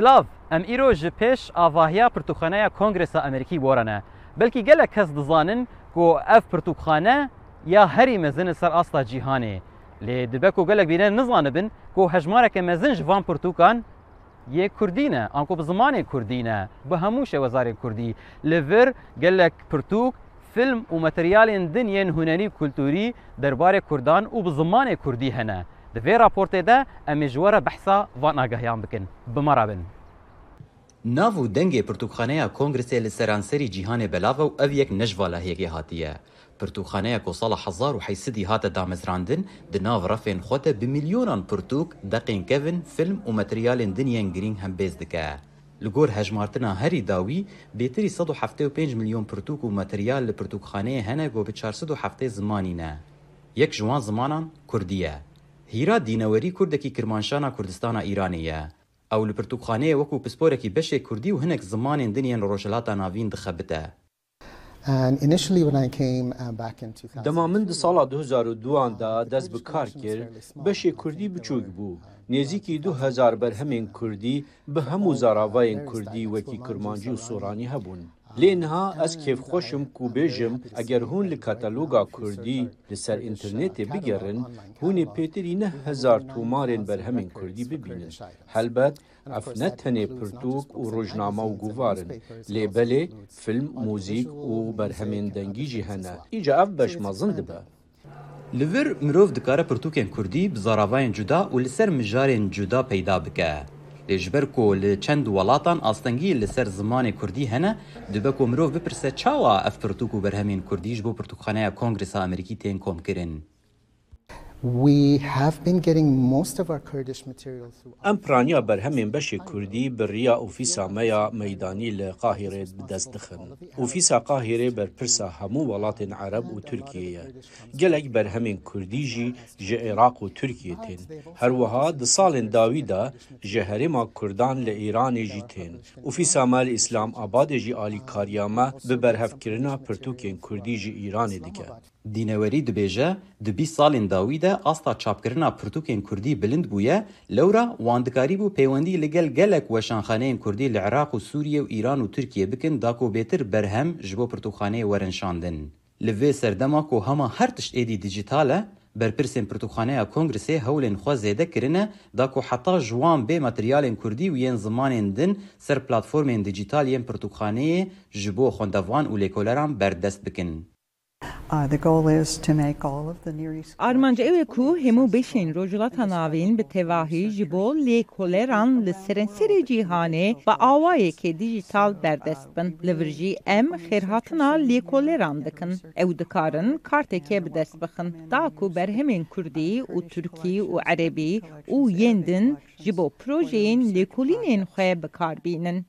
سلاف ئەم ئیرۆ ji پێش ئاڤاهیا پرتوخانەیە کۆنگرسا ئەمریکی وەرەنە بەلکی گەلک کەس دزانن گۆ ئەف پرتوخانە یا هەری مەزنە سەر ئاستا جیهانێ لێ دبەک و گەلک بینە نزانە بن کۆ هەژمارەکە مەزنج ڤان پرتوکان یە کوردینە ئەنکۆ بە زمانێ کوردینە بە هەموو شێوەزارێک کوردی لەڤر گەلک پرتوک فلم و مەتریالên dinyên hunenî kulturî derbarê Kurdan û bi zimanê Kurdî hene. دوێ راپۆرتێدا ئەمێ ژوەرە بەحسا ڤانناگەهیان بکەن بمەرابن. ناو و دەنگێ پرتوخانەیە کۆنگرسێ لە سەرانسەری جیهانێ بەلاوە و ئەو یەک نەژڤالەهەیەکی هاتیە. پرتوخانەیە کۆ ساڵە 1970 هاتە دامەزراندن دناو ڕەفێن خۆتە بە میلیۆنان پرتوک دەقینکەون فلم و مەتریالین دنیەن گرنگ هەم بێز دکە. li gor hejmartina herî dawî bêtirî 1975 milyon pirtûk û materyal li pirtûkxaneyê hene got bi 4 zimanî ne. Yek ji wan zimanan Kurdî ye. هیرا دینەوەری کوردێکی کرمانشانە کوردستانە ئیرانیە ئەو لە پرتوخانەیە وەکو پسپۆرێکی بەشێک کوردی و هەنێک زمانین دنیان ڕۆژەلاتە ناوین دخەبتە uh, دەما من دە ساڵا 2002دا دەست بکار کرد بەشێ کوردی بچووک بوو نێزیکی 2000 بەرهەمێن کوردی بە هەموو زاراڤایەن کوردی وەکی کرمانجی و سۆرانی هەبوون لینها از لێنها ئەس کێفخۆشم و بێژم ئەگەر هوون لە کاتەلۆگا کوردی لەسەر ئینتررنێتێ بگەڕن هوونێ پێتری نههزار بر همین کردی ببینن حلبت ئەفنە تەنێ پرتوک و روجنامه و گوارن لیبله فلم موزیک و بر همین دنگی جهنه ایجا اف بەش مزند با لور مروف دکاره پرتوکین کردی بزاراوین جدا و لسر مجارین جدا پیدا بکه رجبرکو ل چند ولاتان آستنگی ل سر زمان کردی هنه دبکه امروز بپرسه چاوا اف پرتوکو بر همین کردیش با پرتوک کانگریس امریکی تین کام کردن؟ ئەم پرانیا بەرهەمێن بەشی کوردی بڕیا ئۆفیسامەیە مەدانی لە قاهێرێت بدەست دخن. ئۆفیسا قاهێرێ بەرپرسا هەموو وڵاتین عرب و تورکیەیە. گەلێک بەرهەمین کوردیژی ژە عێراق و تورکیتین. هەروەها دە ساڵێن داویدا ژە هەرێما کوردان لە ئێرانێژی تێن. ئۆفیسامال ئیسلام ئابادێژی ئالیکاریامە بە بەرهەفکردنا پرتوکێن کوردیژی ئیرانی دیکە. Dînewerî dibêje di bîst salên dawî de asta çapkirina pirtûkên Kurdî bilind bûye, lewra wan dikarî bû peywendî li gel gelek weşanxaneyên Kurdî li Iraq û Sûriye û Îran û Tirkiye bikin dakûbêtir berhem ji bo pirtûkxaneyê werenşandin. Li vê serdema ku hema her tişt êdî dijîtal e, berpirsên Pirtûkxaneya Kongresê hewlên xwe zêde kirine da ku heta ji wan bê materyalên Kurdî û yên zimanên din ser platformên dijîtal yên Pirtûkxaneyê ji bo xwendevan û lêkoleran berdest bikin. Armanca ewe ku hemu beşin rojulat hanavin be tevahi uh, jibo li koleran le serenseri cihane ve avaye ke dijital berdestbin. Livrji em xerhatına li koleran dikin. Ew dikarin karteke bidestbixin. Da ku berhemin Kurdi u Türki u Arabi u yendin jibo projeyin li kolinin xwe bikarbinin.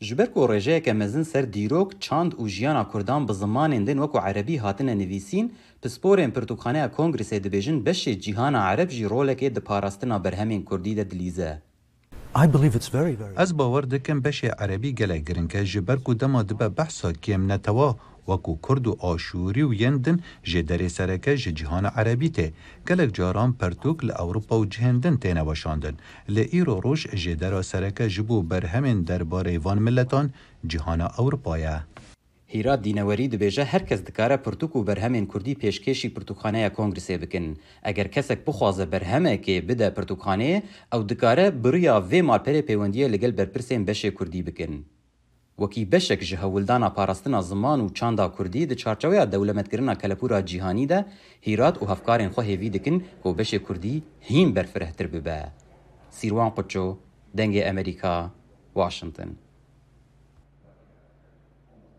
ji ber ku rêjeyeke mezin ser dîrok, çand û jiyana Kurdan bi zimanên din wekû erebî hatine nivîsîn, pisporên Pirtûkxaneya Kongresê dibêjin beşê cîhana Ereb jî rolekê di parastina berhemên Kurdî de dilîze. Ez bawer dikim beşê erebî gelek girin ke ji ber ku dema dibe behsa kêm netewa وکو کرد و آشوری و یندن جه دره سرکه جه جهان عربی ته گلک جاران پرتوک ل اوروپا و جهندن تینه وشاندن ل ایرو روش جه دره سرکه جبو برهمین درباره وان ملتان جهان اوروپایه هیرا دینوری د بیجه هر کس دکاره پرتوک و برهمین کردی پیشکشی پرتوکخانه کنگرسه بکن اگر کسک بخوازه برهمه که بده پرتوکخانه او دکاره بریا و مال پر پیوندیه لگل برپرسین بشه کردی بکن وەکی بەشێک ji هەوڵدana parastina ziman û çanda Kurdî di çarçeweya dewlemetkirina kelepûra cîhanî de hîrat û hevkarên xwe hêvî dikin ku beşê Kurdî hîn berfirehtir bibe. Sîrwan Quço, Dengê Amerîka, Washington.